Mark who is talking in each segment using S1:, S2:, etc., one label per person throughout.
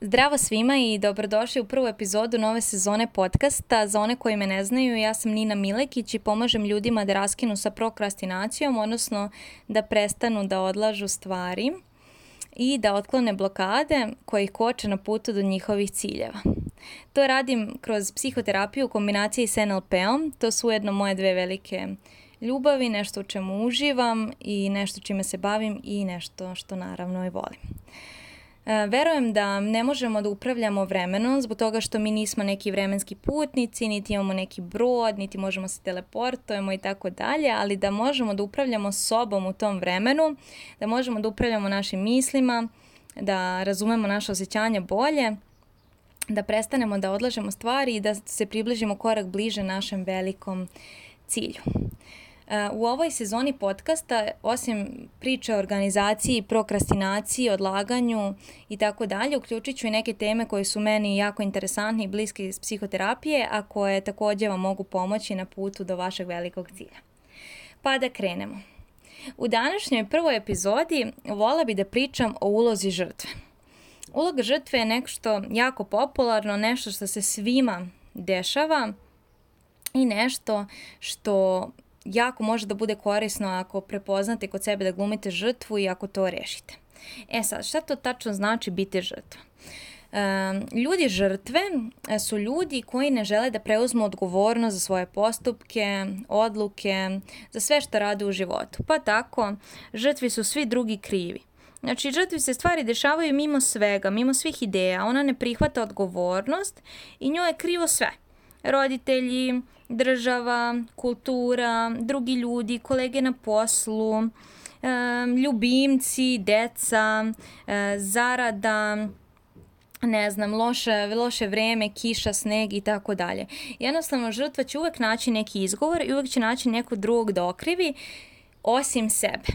S1: Zdravo svima i dobrodošli u prvu epizodu nove sezone podcasta. Za one koji me ne znaju, ja sam Nina Milekić i pomažem ljudima da raskinu sa prokrastinacijom, odnosno da prestanu da odlažu stvari i da otklone blokade koje ih koče na putu do njihovih ciljeva. To radim kroz psihoterapiju u kombinaciji s NLP-om. To su ujedno moje dve velike ljubavi, nešto u čemu uživam i nešto čime se bavim i nešto što naravno i volim. E, verujem da ne možemo da upravljamo vremenom zbog toga što mi nismo neki vremenski putnici, niti imamo neki brod, niti možemo se teleportujemo i tako dalje, ali da možemo da upravljamo sobom u tom vremenu, da možemo da upravljamo našim mislima, da razumemo naše osjećanja bolje, da prestanemo da odlažemo stvari i da se približimo korak bliže našem velikom cilju. Eh, u ovoj sezoni podcasta, osim priče o organizaciji, prokrastinaciji, odlaganju i tako dalje, uključit ću i neke teme koje su meni jako interesantne i bliske iz psihoterapije, a koje takođe vam mogu pomoći na putu do vašeg velikog cilja. Pa da krenemo. U današnjoj prvoj epizodi vola bi da pričam o ulozi žrtve. Uloga žrtve je nešto jako popularno, nešto što se svima dešava i nešto što jako može da bude korisno ako prepoznate kod sebe da glumite žrtvu i ako to rešite. E sad, šta to tačno znači biti žrtva? Um, ljudi žrtve e, su ljudi koji ne žele da preuzmu odgovornost za svoje postupke, odluke, za sve što rade u životu. Pa tako, žrtvi su svi drugi krivi. Znači, žrtvi se stvari dešavaju mimo svega, mimo svih ideja. Ona ne prihvata odgovornost i njoj je krivo sve. Roditelji, država, kultura, drugi ljudi, kolege na poslu, ljubimci, deca, e, zarada, ne znam, loše, loše vreme, kiša, sneg i tako dalje. Jednostavno, žrtva će uvek naći neki izgovor i uvek će naći nekog drugog da okrivi, osim sebe.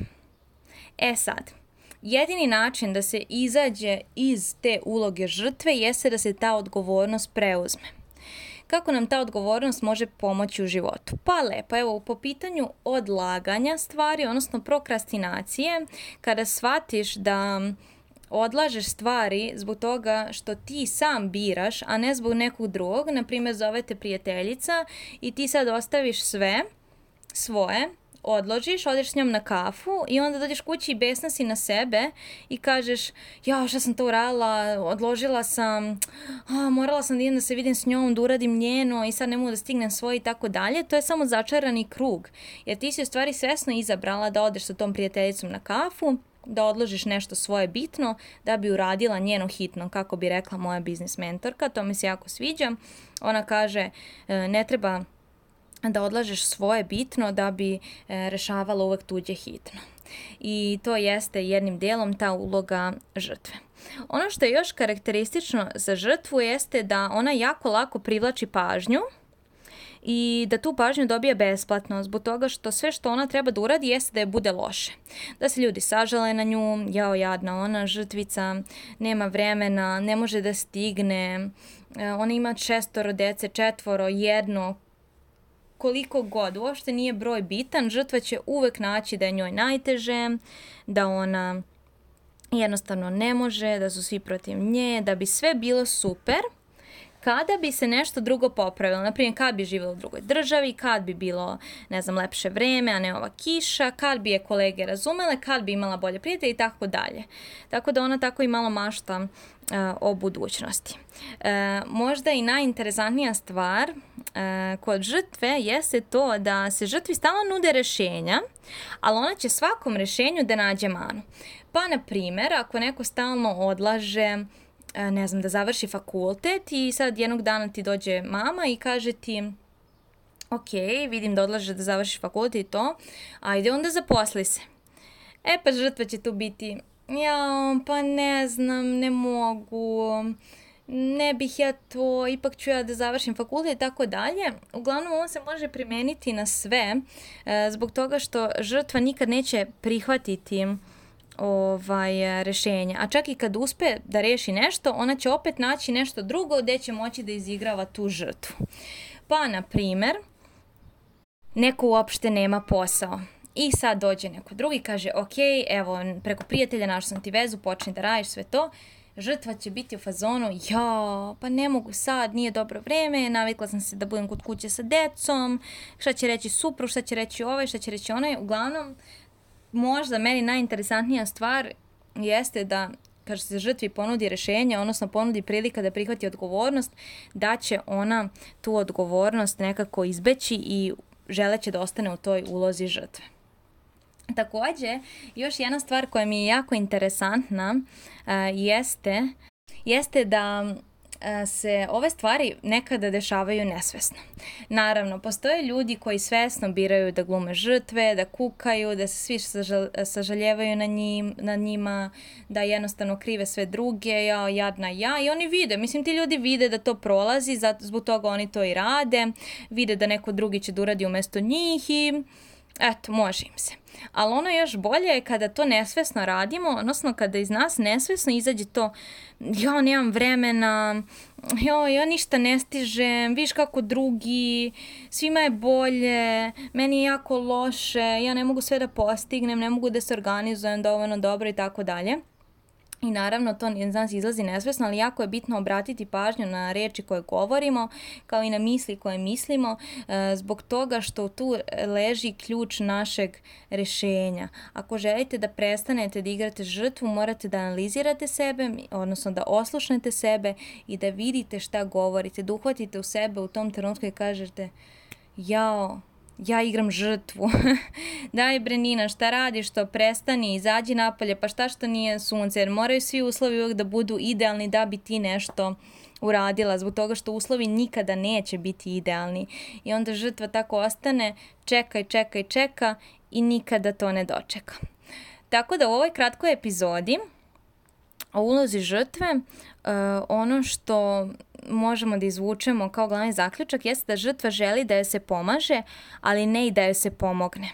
S1: E sad, jedini način da se izađe iz te uloge žrtve jeste da se ta odgovornost preuzme kako nam ta odgovornost može pomoći u životu. Pa lepo, evo po pitanju odlaganja stvari, odnosno prokrastinacije, kada shvatiš da odlažeš stvari zbog toga što ti sam biraš, a ne zbog nekog drugog, na primjer zove te prijateljica i ti sad ostaviš sve svoje odložiš, odeš s njom na kafu i onda dođeš kući i besna si na sebe i kažeš, ja šta sam to uradila, odložila sam, a, morala sam da idem da se vidim s njom, da uradim njeno i sad ne mogu da stignem svoj i tako dalje. To je samo začarani krug, jer ti si u stvari svesno izabrala da odeš sa tom prijateljicom na kafu, da odložiš nešto svoje bitno da bi uradila njeno hitno, kako bi rekla moja biznis mentorka, to mi se jako sviđa. Ona kaže, e, ne treba da odlažeš svoje bitno da bi e, rešavala uvek tuđe hitno. I to jeste jednim delom ta uloga žrtve. Ono što je još karakteristično za žrtvu jeste da ona jako lako privlači pažnju i da tu pažnju dobije besplatno zbog toga što sve što ona treba da uradi jeste da je bude loše. Da se ljudi sažale na nju, jao jadna ona, žrtvica, nema vremena, ne može da stigne, e, ona ima šestoro dece, četvoro, jedno, koliko god, uopšte nije broj bitan, žrtva će uvek naći da je njoj najteže, da ona jednostavno ne može, da su svi protiv nje, da bi sve bilo super – kada bi se nešto drugo popravilo, naprimjer kad bi živjela u drugoj državi, kad bi bilo, ne znam, lepše vreme, a ne ova kiša, kad bi je kolege razumele, kad bi imala bolje prijatelje i tako dalje. Tako da ona tako i malo mašta e, o budućnosti. E, možda i najinteresantnija stvar e, kod žrtve jeste to da se žrtvi stalno nude rešenja, ali ona će svakom rešenju da nađe manu. Pa, na primjer, ako neko stalno odlaže uh, E, ne znam, da završi fakultet i sad jednog dana ti dođe mama i kaže ti ok, vidim da odlaže da završi fakultet i to, ajde onda zaposli se. E pa žrtva će tu biti, ja, pa ne znam, ne mogu, ne bih ja to, ipak ću ja da završim fakultet i tako dalje. Uglavnom ovo se može primeniti na sve e, zbog toga što žrtva nikad neće prihvatiti uh, ovaj, e, rešenja. A čak i kad uspe da reši nešto, ona će opet naći nešto drugo gde će moći da izigrava tu žrtvu. Pa, na primer, neko uopšte nema posao. I sad dođe neko drugi, kaže, ok, evo, preko prijatelja našao sam ti vezu, počni da radiš sve to. Žrtva će biti u fazonu, ja, pa ne mogu sad, nije dobro vreme, navikla sam se da budem kod kuće sa decom, šta će reći supru, šta će reći ovaj, šta će reći onaj. Uglavnom, uh, možda meni najinteresantnija stvar jeste da kad se žrtvi ponudi rešenje, odnosno ponudi prilika da prihvati odgovornost, da će ona tu odgovornost nekako izbeći i želeće da ostane u toj ulozi žrtve. Takođe, još jedna stvar koja mi je jako interesantna uh, jeste, jeste da E, se ove stvari nekada dešavaju nesvesno. Naravno, postoje ljudi koji svesno biraju da glume žrtve, da kukaju, da se svi sažal, sažaljevaju na, njim, na njima, da jednostavno krive sve druge, ja, jadna ja, i oni vide, mislim ti ljudi vide da to prolazi, zato, zbog toga oni to i rade, vide da neko drugi će da uradi umesto njih i eto, može im se. Ali ono još bolje je kada to nesvesno radimo, odnosno kada iz nas nesvesno izađe to ja nemam vremena, jo, ja ništa ne stižem, viš kako drugi, svima je bolje, meni je jako loše, ja ne mogu sve da postignem, ne mogu da se organizujem dovoljno dobro i tako dalje i naravno to iz nas izlazi nesvesno, ali jako je bitno obratiti pažnju na reči koje govorimo, kao i na misli koje mislimo, e, zbog toga što tu leži ključ našeg rešenja. Ako želite da prestanete da igrate žrtvu, morate da analizirate sebe, odnosno da oslušnete sebe i da vidite šta govorite, da uhvatite u sebe u tom trenutku i kažete jao, ja igram žrtvu. Daj bre Nina, šta radiš to? Prestani, izađi napolje, pa šta što nije sunce, jer moraju svi uslovi uvek da budu idealni da bi ti nešto uradila, zbog toga što uslovi nikada neće biti idealni. I onda žrtva tako ostane, čeka i čeka i čeka i nikada to ne dočeka. Tako da u ovoj kratkoj epizodi o ulozi žrtve, uh, ono što možemo da izvučemo kao glavni zaključak jeste da žrtva želi da joj se pomaže, ali ne i da joj se pomogne.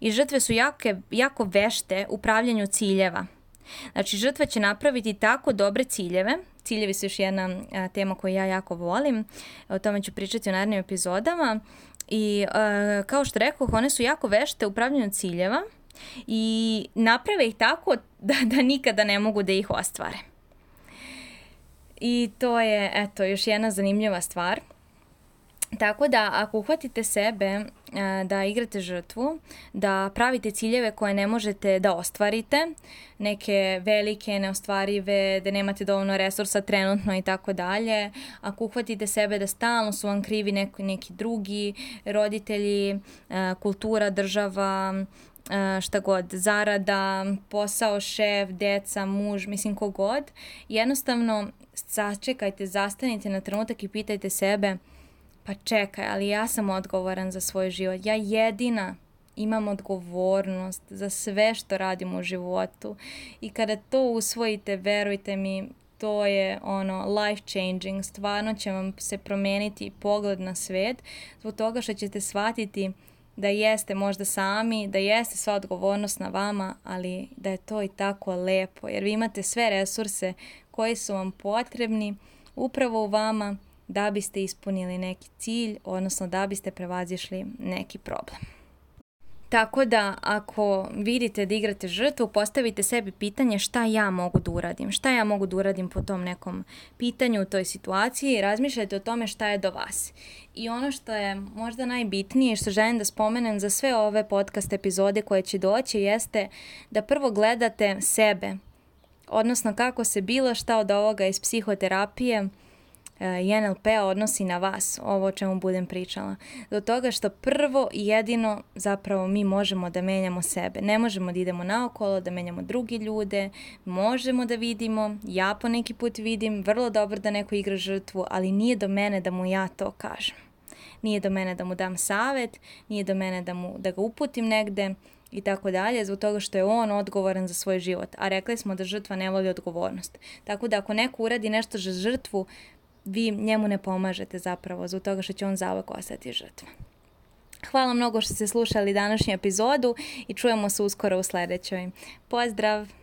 S1: I žrtve su jake, jako vešte u pravljanju ciljeva. Znači, žrtva će napraviti tako dobre ciljeve, ciljevi su još jedna a, tema koju ja jako volim, o tome ću pričati u narednim epizodama, i a, kao što rekoh, one su jako vešte u pravljanju ciljeva i naprave ih tako da, da nikada ne mogu da ih ostvare. I to je, eto, još jedna zanimljiva stvar. Tako da, ako uhvatite sebe e, da igrate žrtvu, da pravite ciljeve koje ne možete da ostvarite, neke velike, neostvarive, da nemate dovoljno resursa trenutno i tako dalje, ako uhvatite sebe da stalno su vam krivi neki, neki drugi, roditelji, e, kultura, država, E, šta god, zarada, posao, šef, deca, muž, mislim kogod, jednostavno sačekajte, zastanite na trenutak i pitajte sebe pa čekaj, ali ja sam odgovoran za svoj život. Ja jedina imam odgovornost za sve što radim u životu. I kada to usvojite, verujte mi, to je ono life changing, stvarno će vam se promeniti pogled na svet zbog toga što ćete shvatiti da jeste možda sami, da jeste sva odgovornost na vama, ali da je to i tako lepo, jer vi imate sve resurse koji su vam potrebni upravo u vama da biste ispunili neki cilj, odnosno da biste prevazišli neki problem. Tako da ako vidite da igrate žrtvu, postavite sebi pitanje šta ja mogu da uradim, šta ja mogu da uradim po tom nekom pitanju u toj situaciji, razmišljajte o tome šta je do vas. I ono što je možda najbitnije i što želim da spomenem za sve ove podcast epizode koje će doći jeste da prvo gledate sebe, odnosno kako se bilo šta od ovoga iz psihoterapije i eh, nlp odnosi na vas, ovo o čemu budem pričala. Do toga što prvo i jedino zapravo mi možemo da menjamo sebe. Ne možemo da idemo naokolo, da menjamo drugi ljude, možemo da vidimo, ja po neki put vidim, vrlo dobro da neko igra žrtvu, ali nije do mene da mu ja to kažem. Nije do mene da mu dam savet, nije do mene da, mu, da ga uputim negde, i tako dalje, zbog toga što je on odgovoran za svoj život. A rekli smo da žrtva ne voli odgovornost. Tako da ako neko uradi nešto za žrtvu, vi njemu ne pomažete zapravo zbog toga što će on zauvek ostati žrtva. Hvala mnogo što ste slušali današnju epizodu i čujemo se uskoro u sledećoj. Pozdrav!